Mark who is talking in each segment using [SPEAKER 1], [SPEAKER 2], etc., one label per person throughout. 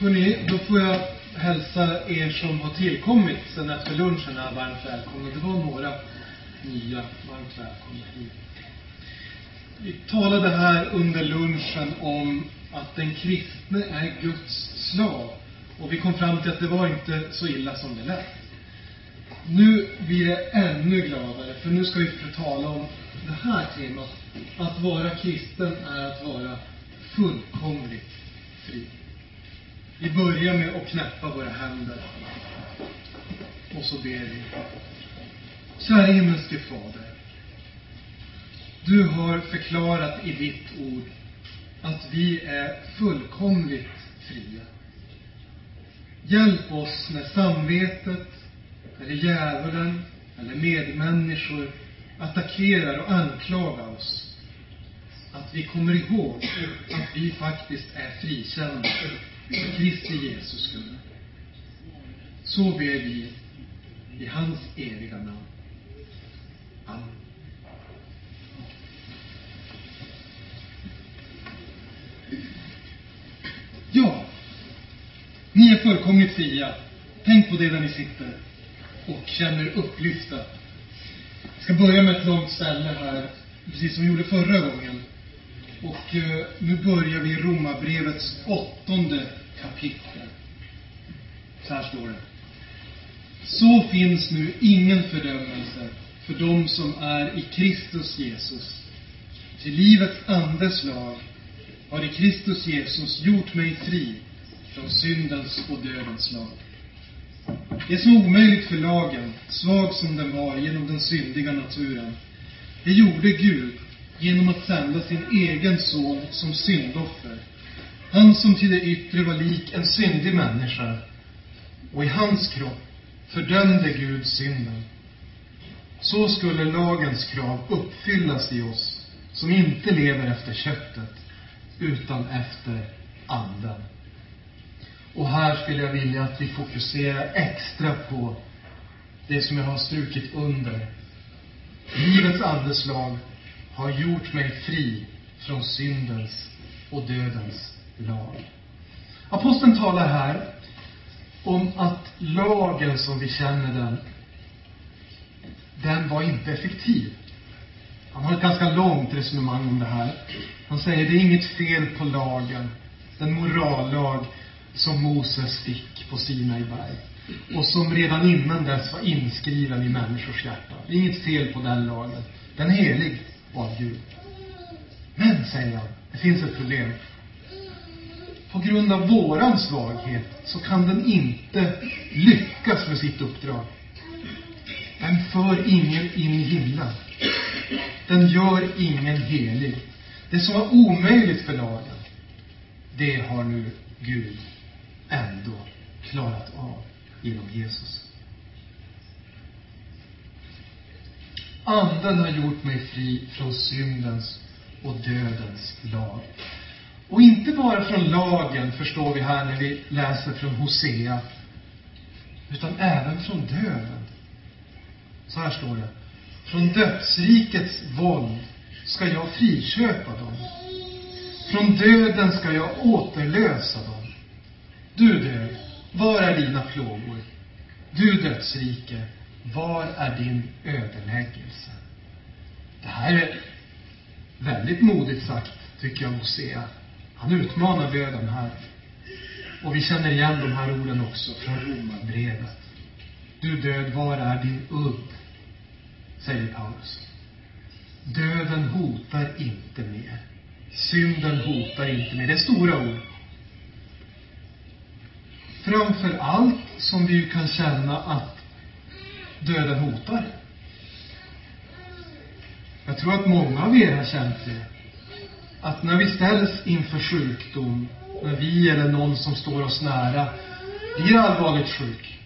[SPEAKER 1] Hörrni, då får jag hälsa er som har tillkommit sen efter lunchen här varmt välkomna. Det var några nya. Varmt välkomna hit. Vi talade här under lunchen om att den kristne är Guds slav. Och vi kom fram till att det var inte så illa som det lät. Nu blir det ännu gladare, för nu ska vi få tala om det här temat. Att vara kristen är att vara fullkomligt fri. Vi börjar med att knäppa våra händer. Och så ber vi. Kära himmelske Fader. Du har förklarat i ditt ord att vi är fullkomligt fria. Hjälp oss när samvetet, eller djävulen, eller medmänniskor attackerar och anklagar oss. Att vi kommer ihåg att vi faktiskt är frikända för Kristi Jesus skull. Så ber vi i hans eviga namn. Amen. Ja, ni är fullkomligt fria. Tänk på det när ni sitter och känner er upplyfta. Jag ska börja med ett långt ställe här, precis som vi gjorde förra gången. Och eh, nu börjar vi i Romarbrevets åttonde kapitel. Så här står det. Så finns nu ingen fördömelse för dem som är i Kristus Jesus. Till livets andes lag har i Kristus Jesus gjort mig fri från syndens och dödens lag. Det är så omöjligt för lagen, svag som den var genom den syndiga naturen, det gjorde Gud genom att sända sin egen son som syndoffer. Han som till det yttre var lik en syndig människa. Och i hans kropp fördömde Gud synden. Så skulle lagens krav uppfyllas i oss som inte lever efter köttet, utan efter anden. Och här skulle jag vilja att vi fokuserar extra på det som jag har strukit under. Livets andeslag har gjort mig fri från syndens och dödens lag. Aposteln talar här om att lagen som vi känner den, den var inte effektiv. Han har ett ganska långt resonemang om det här. Han säger det är inget fel på lagen, den morallag som Moses fick på Sinai berg. Och som redan innan dess var inskriven i människors hjärta. Det är inget fel på den lagen. Den är helig av Gud. Men, säger han, det finns ett problem. På grund av våran svaghet så kan den inte lyckas med sitt uppdrag. Den för ingen in i himlen. Den gör ingen helig. Det som var omöjligt för lagen, det har nu Gud ändå klarat av genom Jesus. Anden har gjort mig fri från syndens och dödens lag. Och inte bara från lagen, förstår vi här när vi läser från Hosea, utan även från döden. Så här står det. Från dödsrikets våld ska jag friköpa dem. Från döden ska jag återlösa dem. Du död, var är dina plågor? Du dödsrike, var är din ödeläggelse? Det här är väldigt modigt sagt, tycker jag, Hosea. Han utmanar döden här. Och vi känner igen de här orden också från Romarbrevet. Du död, var är din udd? Säger Paulus. Döden hotar inte mer. Synden hotar inte mer. Det är stora ord. Framför allt som vi ju kan känna att döden hotar. Jag tror att många av er har känt det. Att när vi ställs inför sjukdom, när vi eller någon som står oss nära blir allvarligt sjuk.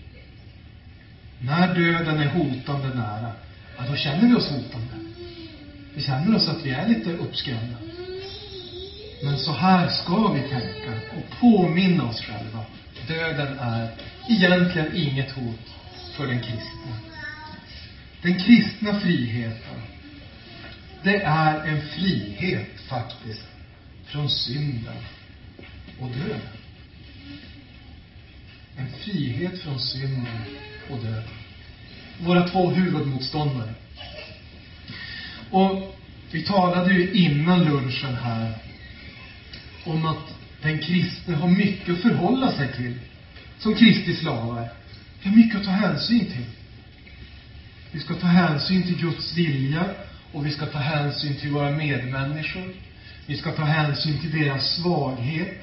[SPEAKER 1] När döden är hotande nära, ja, då känner vi oss hotande. Vi känner oss att vi är lite uppskrämda. Men så här ska vi tänka och påminna oss själva. Döden är egentligen inget hot för den kristna. Den kristna friheten, det är en frihet faktiskt från synden och döden. En frihet från synden och döden. Våra två huvudmotståndare. Och vi talade ju innan lunchen här om att den kristne har mycket att förhålla sig till som Kristi slavar. Det är mycket att ta hänsyn till. Vi ska ta hänsyn till Guds vilja och vi ska ta hänsyn till våra medmänniskor. Vi ska ta hänsyn till deras svaghet.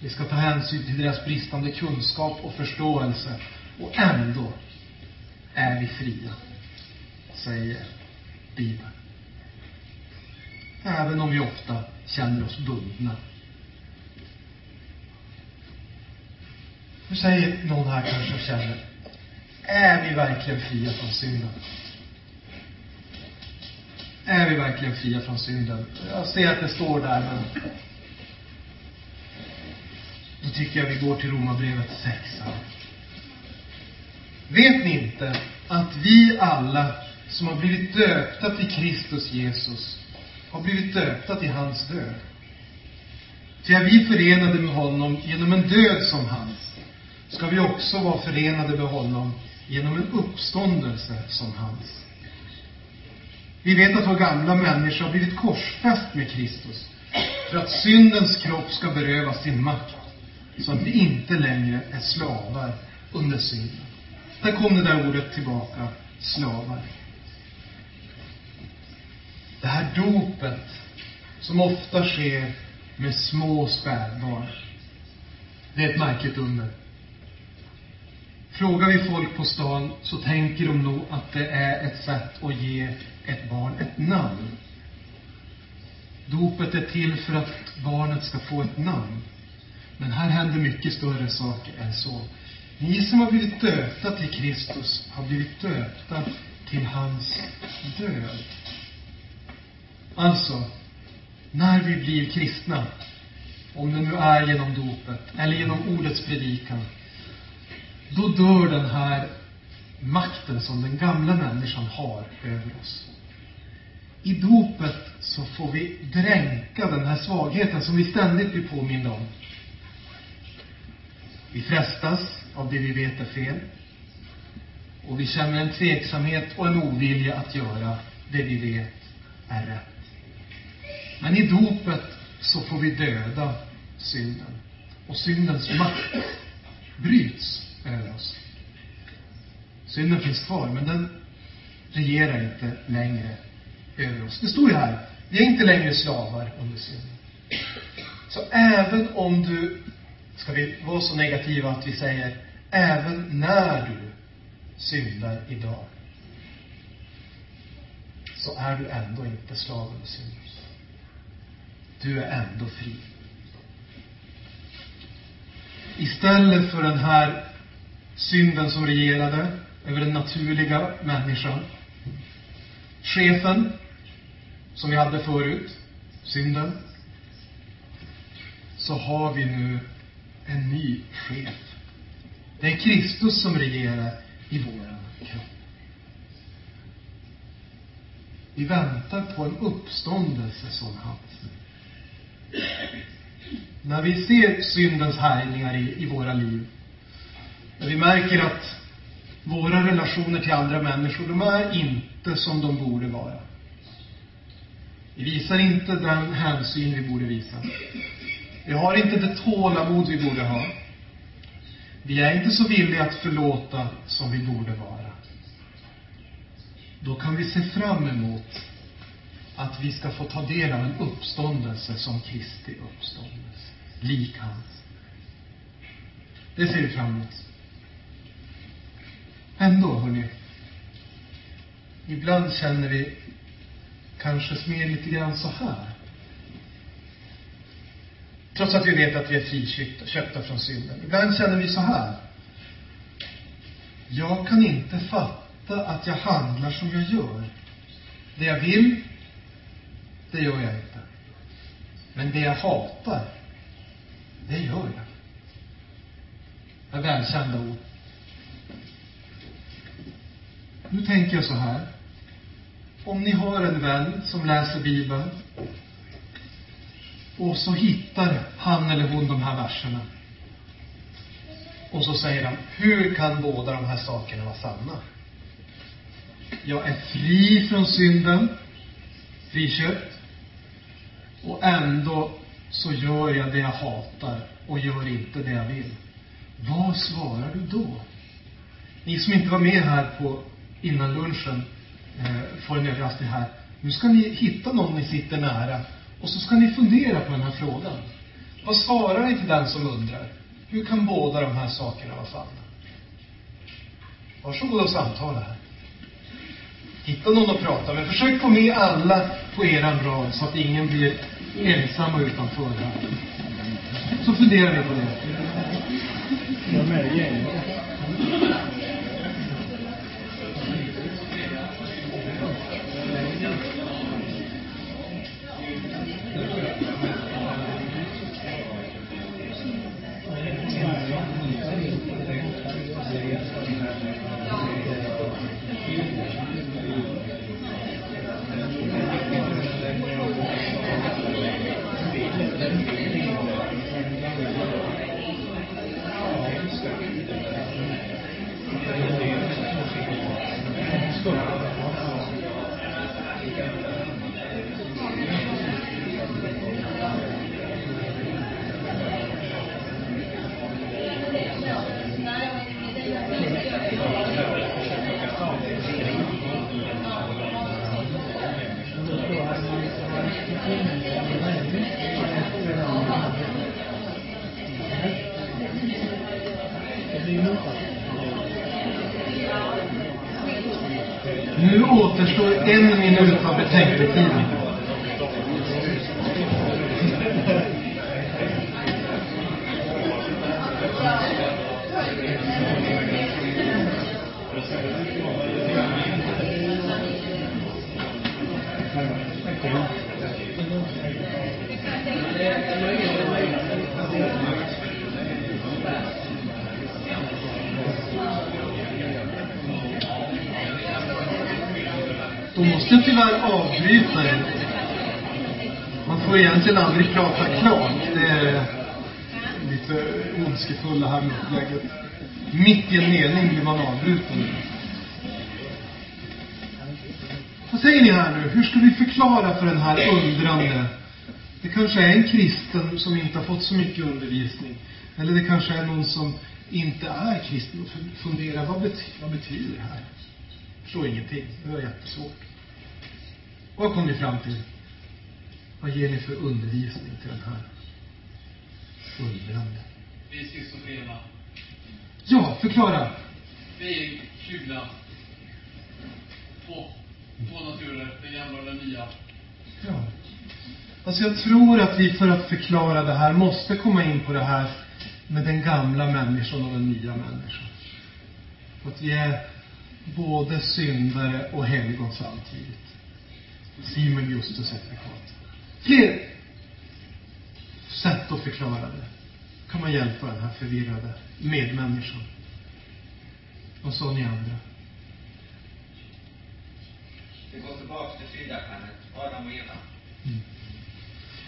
[SPEAKER 1] Vi ska ta hänsyn till deras bristande kunskap och förståelse. Och ändå är vi fria, säger Bibeln. Även om vi ofta känner oss bundna. Nu säger någon här kanske och känner, är vi verkligen fria från synden? Är vi verkligen fria från synden? Jag ser att det står där, men då tycker jag vi går till Romarbrevet 6 här. Vet ni inte att vi alla som har blivit döpta till Kristus Jesus har blivit döpta till hans död? Ty är vi förenade med honom genom en död som hans, ska vi också vara förenade med honom genom en uppståndelse som hans. Vi vet att vår gamla människa har blivit korsfäst med Kristus för att syndens kropp ska berövas sin makt, så att vi inte längre är slavar under synden. Där kom det där ordet tillbaka, slavar. Det här dopet, som ofta sker med små spädbarn, det är ett märkligt under. Frågar vi folk på stan så tänker de nog att det är ett sätt att ge ett barn ett namn. Dopet är till för att barnet ska få ett namn. Men här händer mycket större saker än så. Ni som har blivit döpta till Kristus har blivit döpta till hans död. Alltså, när vi blir kristna, om det nu är genom dopet eller genom ordets predikan, då dör den här makten som den gamla människan har över oss. I dopet så får vi dränka den här svagheten som vi ständigt blir påminda om. Vi frestas av det vi vet är fel. Och vi känner en tveksamhet och en ovilja att göra det vi vet är rätt. Men i dopet så får vi döda synden. Och syndens makt bryts över oss. Synden finns kvar, men den regerar inte längre över oss. Det står ju här, vi är inte längre slavar under synden. Så även om du, ska vi vara så negativa att vi säger, även när du syndar idag, så är du ändå inte slav under synden. Du är ändå fri. Istället för den här synden som regerade över den naturliga människan. Chefen, som vi hade förut, synden. Så har vi nu en ny chef. Det är Kristus som regerar i våran kropp. Vi väntar på en uppståndelse som hans. När vi ser syndens härjningar i, i våra liv, vi märker att våra relationer till andra människor, de är inte som de borde vara. Vi visar inte den hänsyn vi borde visa. Vi har inte det tålamod vi borde ha. Vi är inte så villiga att förlåta som vi borde vara. Då kan vi se fram emot att vi ska få ta del av en uppståndelse som Kristi uppståndelse. Lik hans. Det ser vi fram emot. Ändå, hörni. Ibland känner vi kanske mer lite grann så här. Trots att vi vet att vi är friköpta från synden. Ibland känner vi så här. Jag kan inte fatta att jag handlar som jag gör. Det jag vill, det gör jag inte. Men det jag hatar, det gör jag. Det är välkända ord. Nu tänker jag så här. Om ni har en vän som läser Bibeln och så hittar han eller hon de här verserna. Och så säger han, hur kan båda de här sakerna vara sanna? Jag är fri från synden, friköpt. Och ändå så gör jag det jag hatar och gör inte det jag vill. Vad svarar du då? Ni som inte var med här på innan lunchen eh, får en överraskning här. Nu ska ni hitta någon ni sitter nära och så ska ni fundera på den här frågan. Vad svarar ni till den som undrar? Hur kan båda de här sakerna vara sanna? Varsågod och samtala här. Hitta någon att prata med. Försök få med alla på eran rad så att ingen blir ensam och utanför här. Så funderar vi på det. Nu återstår en minut av betänketiden. Avbrytare. Man får egentligen aldrig prata klart. Det är lite ondskefulla här med upplägget. Mitt i en mening blir man avbruten. Vad säger ni här nu? Hur ska vi förklara för den här undrande? Det kanske är en kristen som inte har fått så mycket undervisning. Eller det kanske är någon som inte är kristen och funderar, vad, bety vad betyder det här? Förstår ingenting. Det var jättesvårt. Vad kom ni fram till? Vad ger ni för undervisning till den här undrande?
[SPEAKER 2] Vi är schizofrena.
[SPEAKER 1] Ja, förklara.
[SPEAKER 2] Vi är kluvna. Två, två naturer, den gamla och den nya.
[SPEAKER 1] Ja. Alltså jag tror att vi för att förklara det här måste komma in på det här med den gamla människan och den nya människan. Att vi är både syndare och helgon samtidigt. Simon Justus certifikat. Fler sätt att förklara det. Kan man hjälpa den här förvirrade medmänniskan? Vad sa ni andra?
[SPEAKER 3] Det går tillbaka till syndafallet, Adam och Eva.
[SPEAKER 1] Mm.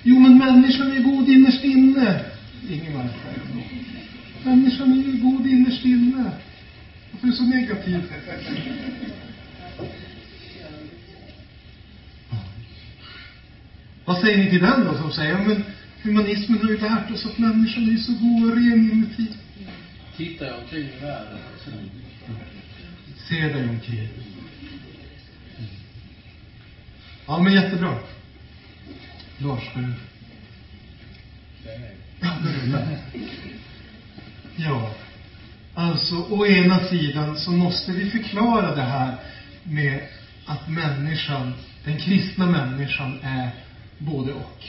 [SPEAKER 1] Jo, men människan är god innerst inne. Ingemar. Människan är ju god innerst inne. Varför är du så negativ? Vad säger ni till den då som säger, men humanismen har ju lärt oss att människan är så god och ren inuti.
[SPEAKER 2] Titta jag omkring i världen.
[SPEAKER 1] Se dig omkring. Ja, men jättebra. Lars, du. Ja, det. Ja. Alltså, å ena sidan så måste vi förklara det här med att människan, den kristna människan är både och.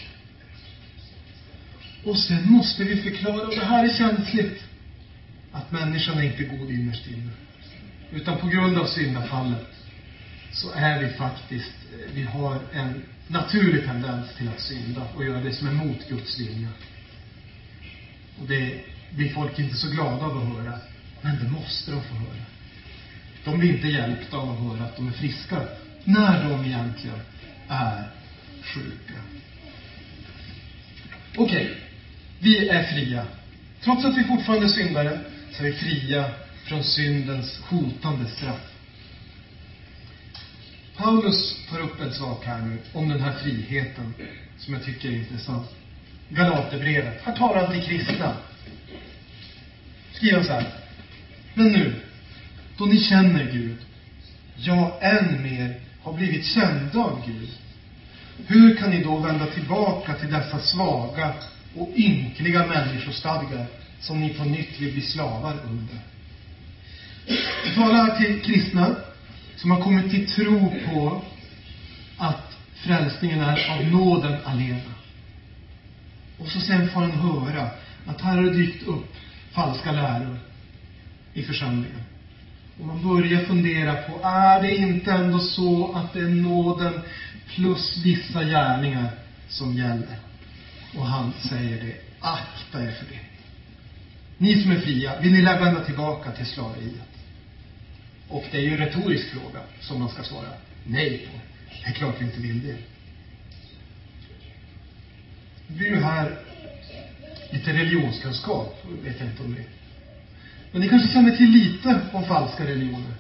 [SPEAKER 1] Och sen måste vi förklara, och det här är känsligt, att människan är inte god innerst inne. Utan på grund av syndafallet så är vi faktiskt, eh, vi har en naturlig tendens till att synda och göra det som är mot Guds vilja. Och det blir folk inte så glada av att höra. Men det måste de få höra. De blir inte hjälpta av att höra att de är friska. När de egentligen är sjuka. Okej. Vi är fria. Trots att vi fortfarande är syndare så är vi fria från syndens hotande straff. Paulus tar upp en sak här nu om den här friheten som jag tycker är intressant. Galaterbrevet. Här talar han till kristna. Skriver han så här. Men nu, då ni känner Gud, jag än mer har blivit kända av Gud. Hur kan ni då vända tillbaka till dessa svaga och ynkliga människostadgar som ni på nytt vill bli slavar under? Jag talar till kristna som har kommit till tro på att frälsningen är av nåden alena. Och så sen får han höra att här har det dykt upp falska läror i församlingen. Och man börjar fundera på, är det inte ändå så att det är nåden plus vissa gärningar som gäller? Och han säger det, akta er för det. Ni som är fria, vill ni vända tillbaka till slaveriet? Och det är ju en retorisk fråga som man ska svara nej på. Det är klart vi inte vill det. Det blir ju här lite religionskunskap, vet jag inte om det Men ni kanske känner till lite om falska religioner?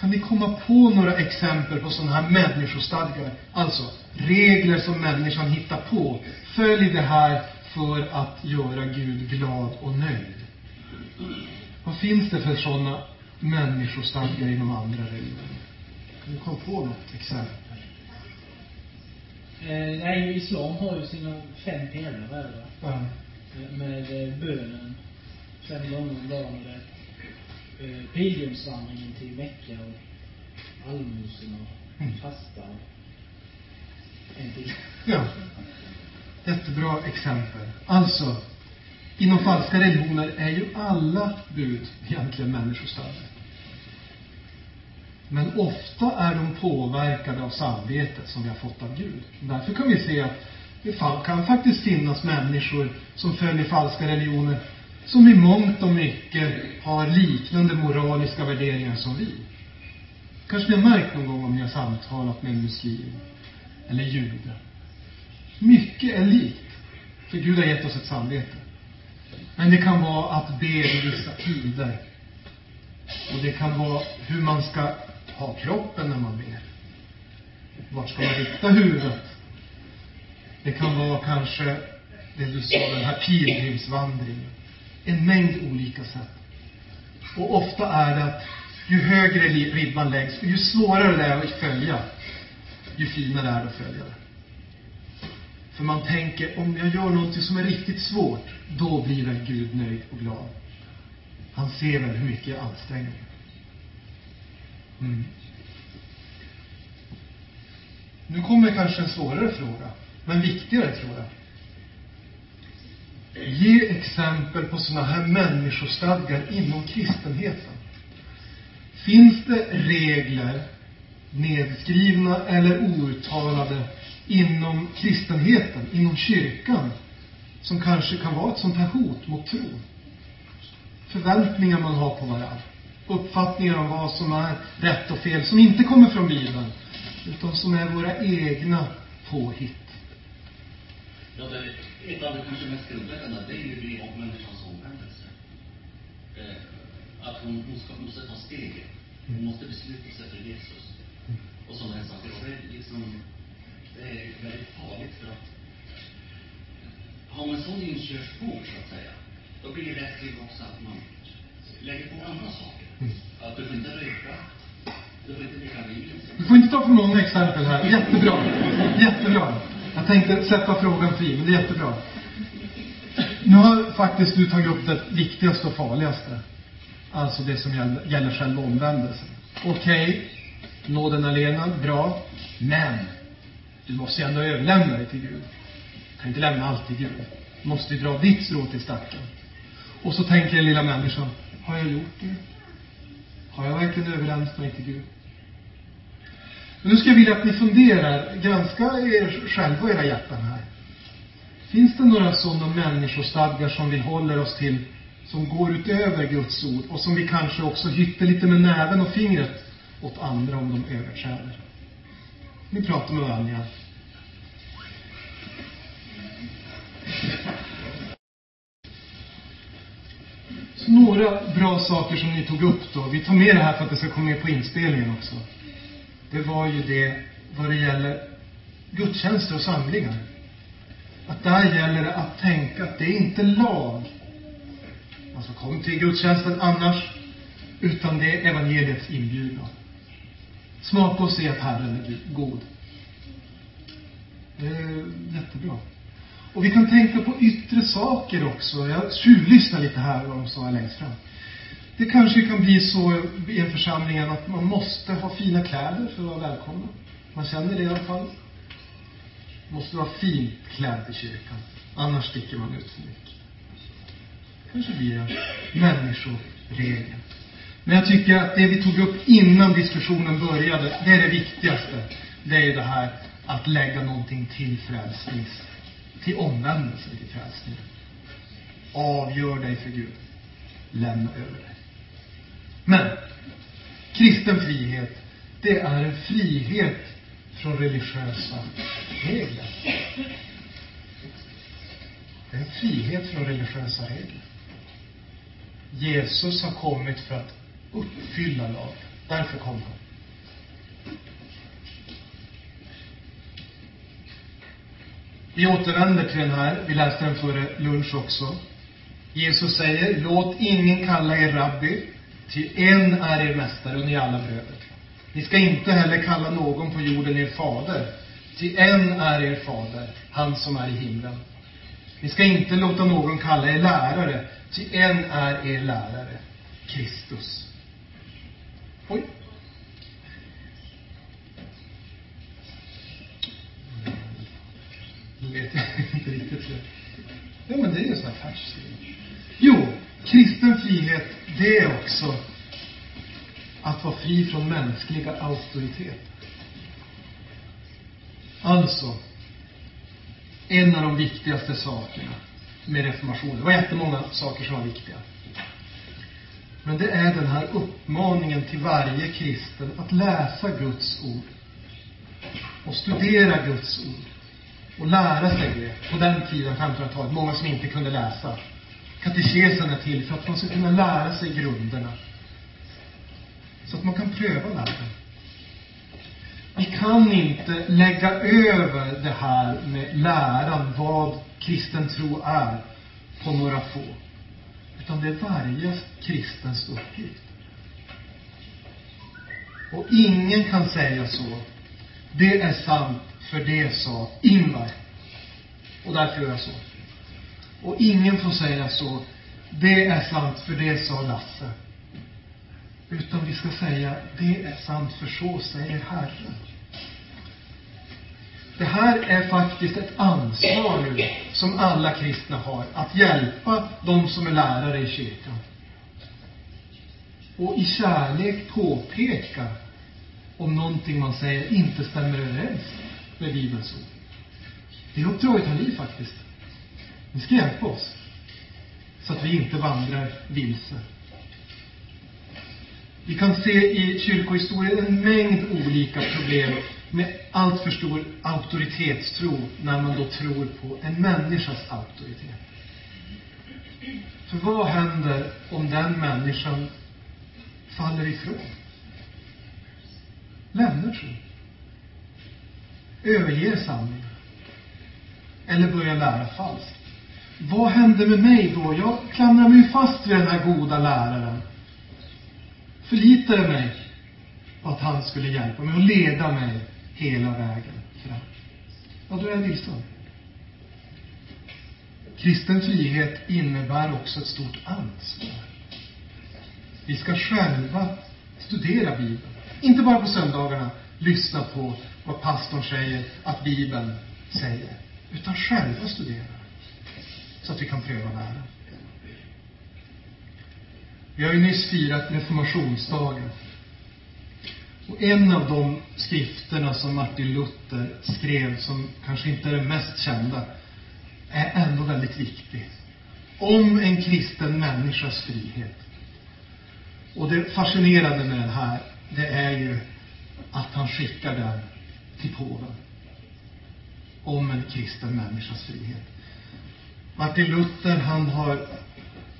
[SPEAKER 1] Kan ni komma på några exempel på sådana här människostadgar? Alltså, regler som människan hittar på. Följ det här för att göra Gud glad och nöjd. Vad finns det för sådana människostadgar inom andra religioner? Kan du komma på något exempel?
[SPEAKER 4] Eh, nej, islam har ju sina fem pelare, är det va?
[SPEAKER 1] Ja.
[SPEAKER 4] Eh, Med eh, bönen fem gånger om dagen och det. Eh, pilgrimsvandringen till Mecka och allmosen och fasta och en till.
[SPEAKER 1] Ja. Jättebra exempel. Alltså, inom falska religioner är ju alla bud egentligen människostadgar. Men ofta är de påverkade av samvetet som vi har fått av Gud. Därför kan vi se att det kan faktiskt finnas människor som följer falska religioner som i mångt och mycket har liknande moraliska värderingar som vi. Kanske ni har märkt någon gång om ni har samtalat med en muslim eller jude. Mycket är likt. För Gud har gett oss ett samvete. Men det kan vara att be vid vissa tider. Och det kan vara hur man ska ha kroppen när man ber. Vart ska man rikta huvudet? Det kan vara kanske det du sa, den här pilgrimsvandringen. En mängd olika sätt. Och ofta är det att ju högre ribban läggs, ju svårare det är att följa, ju finare är det att följa det. För man tänker, om jag gör någonting som är riktigt svårt, då blir väl Gud nöjd och glad. Han ser väl hur mycket jag anstränger mig. Mm. Nu kommer kanske en svårare fråga, men viktigare tror jag. Ge exempel på sådana här människostadgar inom kristenheten. Finns det regler, nedskrivna eller outtalade, inom kristenheten, inom kyrkan, som kanske kan vara ett sånt här hot mot tron? Förväntningar man har på varandra. Uppfattningar om vad som är rätt och fel, som inte kommer från Bibeln, utan som är våra egna påhitt.
[SPEAKER 5] Ja, det, ett av det kanske mest grundläggande, det är ju det om människans omvändelse. Eh, att hon, hon ska, måste ta steget. Hon måste besluta sig för Jesus. Och sådana här saker. Och det är liksom, det är väldigt farligt för att har man en sån inkörsport, så att säga, då blir det lätt till också att man lägger på andra saker. Att du får inte röka, du får inte dricka vin.
[SPEAKER 1] Du får inte ta för många exempel här. Jättebra. Jättebra. Jag tänkte sätta frågan fri, men det är jättebra. Nu har faktiskt du tagit upp det viktigaste och farligaste. Alltså det som gäller, gäller själva omvändelsen. Okej, nåden alena, bra. Men, du måste ju ändå överlämna dig till Gud. Du kan inte lämna allt till Gud. Du måste ju dra ditt strå till stacken. Och så tänker den lilla människan, har jag gjort det? Har jag verkligen överlämnat mig till Gud? Men nu ska jag vilja att ni funderar, granska er själva och era hjärtan här. Finns det några sådana människostadgar som vi håller oss till, som går utöver Guds ord och som vi kanske också hytter lite med näven och fingret åt andra om de överträder? Ni pratar med varandra. Så några bra saker som ni tog upp då. Vi tar med det här för att det ska komma med på inspelningen också. Det var ju det vad det gäller gudstjänster och samlingar. Att där gäller det att tänka att det är inte lag. Alltså kom till gudstjänsten annars. Utan det är evangeliets inbjudan. Smaka och se att Herren är god. Det är jättebra. Och vi kan tänka på yttre saker också. Jag tjuvlyssnar lite här vad de sa längst fram. Det kanske kan bli så i en församling att man måste ha fina kläder för att vara välkommen. Man känner det i alla fall. Måste vara fint klädd i kyrkan. Annars sticker man ut för mycket. Kanske blir en människoregel. Men jag tycker att det vi tog upp innan diskussionen började, det är det viktigaste. Det är det här att lägga någonting till frälsnings, till omvändelse, till frälsning. Avgör dig för Gud. Lämna över dig. Men, kristen frihet, det är en frihet från religiösa regler. Det är en frihet från religiösa regler. Jesus har kommit för att uppfylla lagen. Därför kom han. Vi återvänder till den här. Vi läste den före lunch också. Jesus säger, låt ingen kalla er rabbi, ty en är er mästare och ni är alla bröder. Ni ska inte heller kalla någon på jorden er fader, ty en är er fader, han som är i himlen. Ni ska inte låta någon kalla er lärare, ty en är er lärare, Kristus. Oj. Nu vet jag inte riktigt. Jo, men det är ju sån här färskt. Jo, kristen frihet, det är också att vara fri från mänskliga auktoriteter. Alltså, en av de viktigaste sakerna med reformationen. Det var jättemånga saker som var viktiga. Men det är den här uppmaningen till varje kristen att läsa Guds ord. Och studera Guds ord. Och lära sig det. På den tiden, 1500-talet, många som inte kunde läsa. Katekesen är till för att man ska kunna lära sig grunderna. Så att man kan pröva världen. Vi kan inte lägga över det här med läran, vad kristen tro är, på några få. Utan det är varje kristens uppgift. Och ingen kan säga så. Det är sant, för det sa Ingvar. Och därför gör jag så. Och ingen får säga så. Det är sant, för det sa Lasse. Utan vi ska säga, det är sant, för så säger Herren. Det här är faktiskt ett ansvar nu som alla kristna har, att hjälpa de som är lärare i kyrkan. Och i kärlek påpeka om någonting man säger inte stämmer överens med Bibelns ord. Det uppdraget har ni faktiskt. Ni ska hjälpa oss. Så att vi inte vandrar vilse. Vi kan se i kyrkohistorien en mängd olika problem med allt för stor auktoritetstro när man då tror på en människas auktoritet. För vad händer om den människan faller ifrån? Lämnar tron? Överger sanningen? Eller börjar lära falskt? Vad hände med mig då? Jag klamrar mig fast vid den här goda läraren. Förlitade mig på att han skulle hjälpa mig och leda mig hela vägen fram. Ja, då är jag vilsen. Kristen frihet innebär också ett stort ansvar. Vi ska själva studera Bibeln. Inte bara på söndagarna lyssna på vad pastorn säger att Bibeln säger. Utan själva studera. Så att vi kan pröva världen. Vi har ju nyss firat reformationsdagen. Och en av de skrifterna som Martin Luther skrev, som kanske inte är den mest kända, är ändå väldigt viktig. Om en kristen människas frihet. Och det fascinerande med den här, det är ju att han skickar den till påven. Om en kristen människas frihet. Martin Luther, han har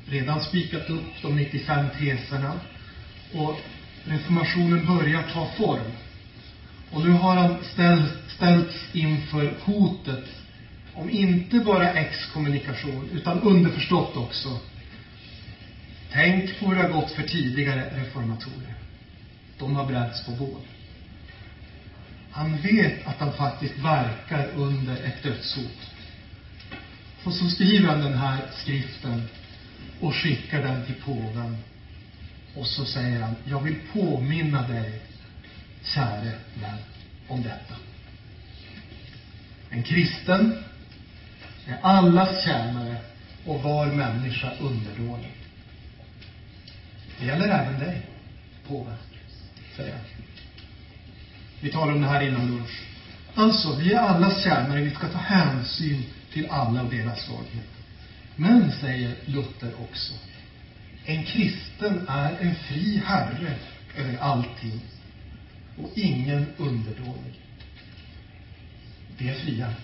[SPEAKER 1] redan spikat upp de 95 teserna och reformationen börjar ta form. Och nu har han ställt, ställts inför hotet om inte bara exkommunikation, utan underförstått också. Tänk på hur det har gått för tidigare reformatorer. De har bränts på bål. Han vet att han faktiskt verkar under ett dödshot. Och så skriver han den här skriften och skickar den till påven. Och så säger han, jag vill påminna dig, käre vän, om detta. En kristen är allas tjänare och var människa underdånig. Det gäller även dig, påve, säger han. Vi talade om det här innan lunch. Alltså, vi är allas tjänare, vi ska ta hänsyn till alla och deras svagheter. Men, säger Luther också, en kristen är en fri herre över allting och ingen underdånig. Det är fria.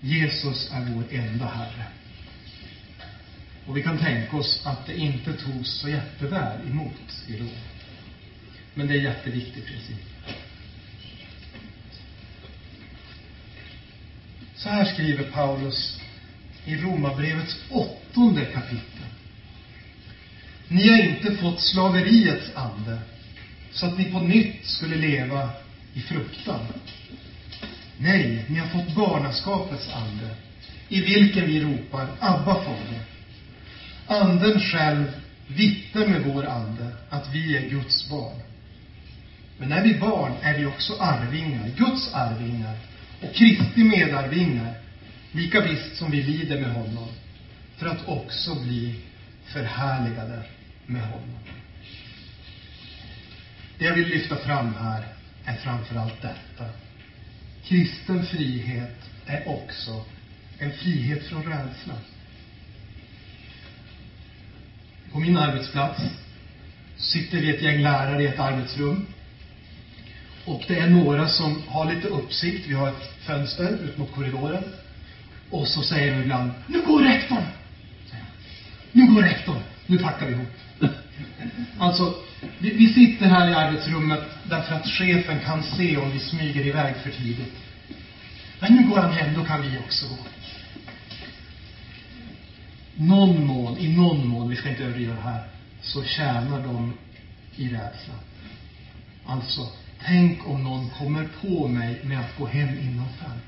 [SPEAKER 1] Jesus är vår enda Herre. Och vi kan tänka oss att det inte togs så jätteväl emot i Rom. Men det är en jätteviktig princip. Så här skriver Paulus i Romarbrevets åttonde kapitel. Ni har inte fått slaveriets ande, så att ni på nytt skulle leva i fruktan. Nej, ni har fått barnaskapets ande, i vilken vi ropar Abba, Fader. Anden själv vittnar med vår ande att vi är Guds barn. Men när vi är barn är vi också arvingar, Guds arvingar och Kristi medarvingar, lika visst som vi lider med honom, för att också bli förhärligade med honom. Det jag vill lyfta fram här är framför allt detta. Kristen frihet är också en frihet från rädsla. På min arbetsplats sitter vi ett gäng lärare i ett arbetsrum. Och det är några som har lite uppsikt. Vi har ett fönster ut mot korridoren. Och så säger de ibland, nu går rektorn! Nu går rektorn! Nu packar vi ihop. Alltså, vi, vi sitter här i arbetsrummet därför att chefen kan se om vi smyger iväg för tidigt. Men nu går han hem, då kan vi också gå. Någon mån, i någon mån, vi ska inte överdriva det här, så tjänar de i rädsla. Alltså, tänk om någon kommer på mig med att gå hem innan fem.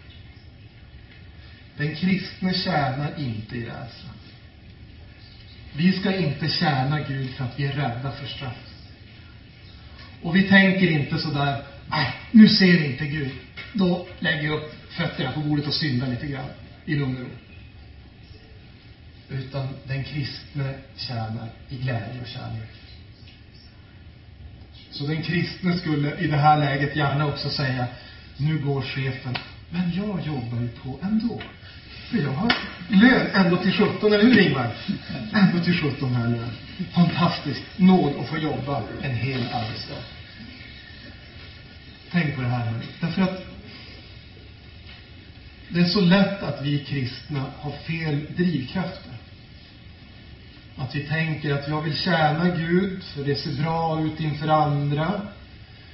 [SPEAKER 1] Den kristne tjänar inte i rädsla. Vi ska inte tjäna Gud för att vi är rädda för straff. Och vi tänker inte sådär, nej, nu ser inte Gud. Då lägger jag upp fötterna på bordet och syndar lite grann i lugn och ro. Utan den kristne tjänar i glädje och kärlek. Så den kristne skulle i det här läget gärna också säga, nu går chefen, men jag jobbar ju på ändå. För jag har lön ändå till 17, eller hur Ingvar? Ändå till 17 här lön. Fantastiskt nåd att få jobba en hel arbetsdag. Tänk på det här hörni. Därför att det är så lätt att vi kristna har fel drivkrafter. Att vi tänker att jag vill tjäna Gud för det ser bra ut inför andra.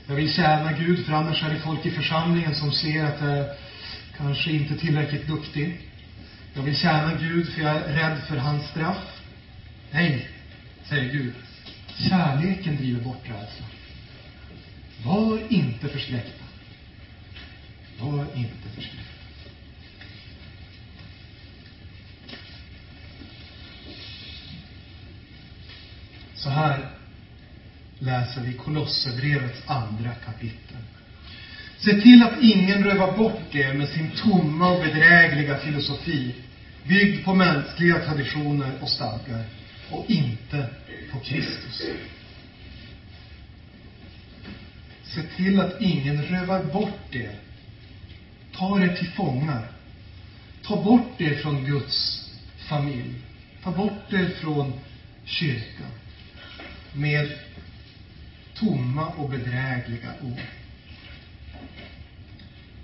[SPEAKER 1] Jag vill tjäna Gud för annars är det folk i församlingen som ser att jag kanske inte är tillräckligt duktig. Jag vill tjäna Gud för jag är rädd för hans straff. Nej, säger Gud. Kärleken driver bort rädslan. Var inte förskräckta. Var inte förskräckta. Så här läser vi Kolosserbrevets andra kapitel. Se till att ingen rövar bort er med sin tomma och bedrägliga filosofi, byggd på mänskliga traditioner och stadgar, och inte på Kristus. Se till att ingen rövar bort er, tar er till fångar, ta bort er från Guds familj, ta bort er från kyrkan med tomma och bedrägliga ord.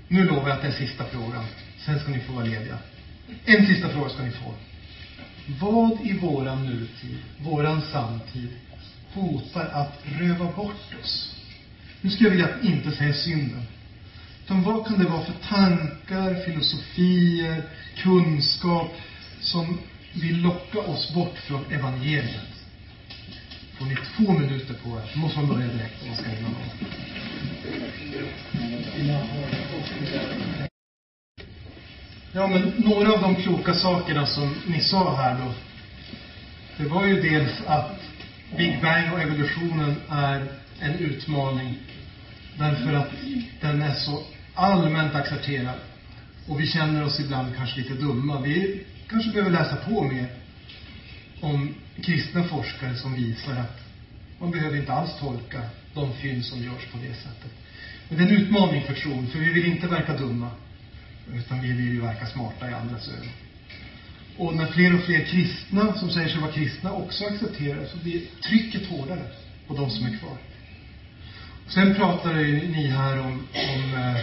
[SPEAKER 1] Nu lovar jag att det är sista frågan. Sen ska ni få vara lediga. En sista fråga ska ni få. Vad i våran nutid, våran samtid, hotar att röva bort oss? Nu skulle jag vilja att inte säga synden. Utan vad kan det vara för tankar, filosofier, kunskap som vill locka oss bort från evangeliet? Får ni två minuter på er. Då måste man börja direkt om man ska hinna med. Ja, men några av de kloka sakerna som ni sa här då. Det var ju dels att Big Bang och evolutionen är en utmaning. Därför att den är så allmänt accepterad. Och vi känner oss ibland kanske lite dumma. Vi kanske behöver läsa på mer om kristna forskare som visar att man behöver inte alls tolka de fynd som görs på det sättet. Men det är en utmaning för tron, för vi vill inte verka dumma. Utan vi vill ju verka smarta i andras ögon. Och när fler och fler kristna som säger sig vara kristna också accepterar det, så blir trycket hårdare på de som är kvar. Sen pratade ju ni här om, om eh,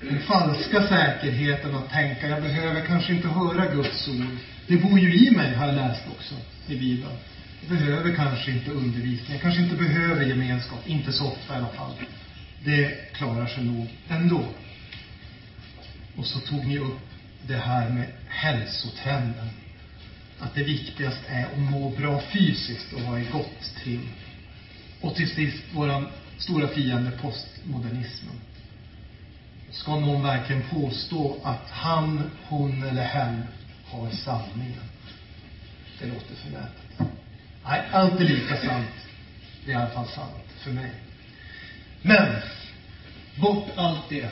[SPEAKER 1] den falska säkerheten att tänka, jag behöver kanske inte höra Guds ord. Det bor ju i mig, har jag läst också i Bibeln. Jag behöver kanske inte undervisning, jag kanske inte behöver gemenskap, inte så ofta i alla fall. Det klarar sig nog ändå. Och så tog ni upp det här med hälsotrenden. Att det viktigaste är att må bra fysiskt och vara i gott trim. Och till sist våran stora fiende postmodernismen. Ska någon verkligen påstå att han, hon eller hen har sanningen? Det låter förmätet. Nej, allt är lika sant. Det är i alla fall sant för mig. Men, bort allt det,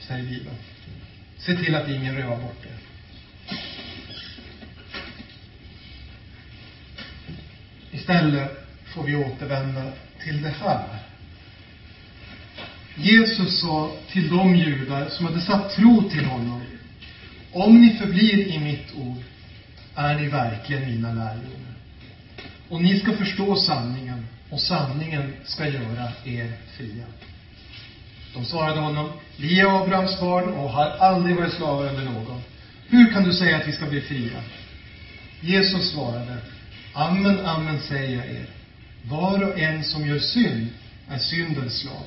[SPEAKER 1] säger Bibeln. Se till att ingen rövar bort det. Istället får vi återvända till det här. Jesus sa till de judar som hade satt tro till honom. Om ni förblir i mitt ord är ni verkligen mina lärjungar. Och ni ska förstå sanningen och sanningen ska göra er fria. De svarade honom, vi är Abrahams barn och har aldrig varit slavar under någon. Hur kan du säga att vi ska bli fria? Jesus svarade, amen, amen säger jag er. Var och en som gör synd är syndens slav.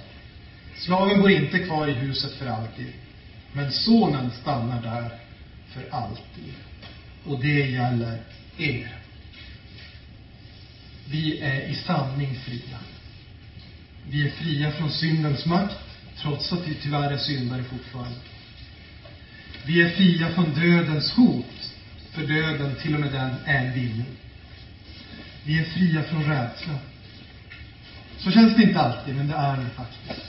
[SPEAKER 1] Slaven bor inte kvar i huset för alltid, men sonen stannar där för alltid. Och det gäller er. Vi är i sanning fria. Vi är fria från syndens makt, trots att vi tyvärr är syndare fortfarande. Vi är fria från dödens hot, för döden, till och med den, är villig. Vi är fria från rädsla. Så känns det inte alltid, men det är det faktiskt.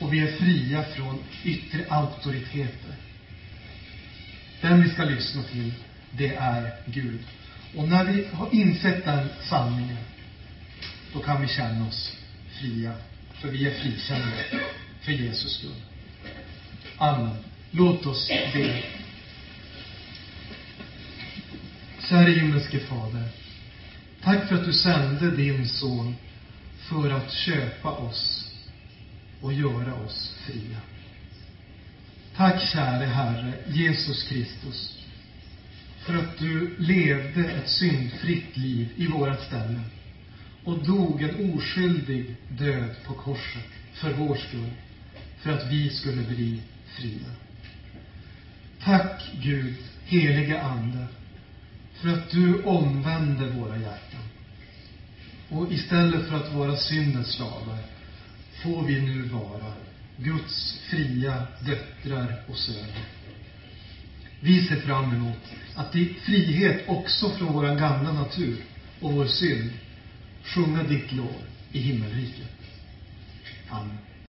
[SPEAKER 1] Och vi är fria från yttre auktoriteter. Den vi ska lyssna till, det är Gud. Och när vi har insett den sanningen, då kan vi känna oss fria. För vi är frikända för Jesus skull. Amen. Låt oss be. Käre himmelske Fader. Tack för att du sände din son för att köpa oss och göra oss fria. Tack käre Herre Jesus Kristus för att du levde ett syndfritt liv i vårat ställe och dog en oskyldig död på korset för vår skull, för att vi skulle bli fria. Tack Gud, helige Ande, för att du omvände våra hjärtan. Och istället för att vara syndens slavar får vi nu vara Guds fria döttrar och söner. Vi ser fram emot att i frihet också från vår gamla natur och vår synd sjunga ditt lov i himmelriket. Amen.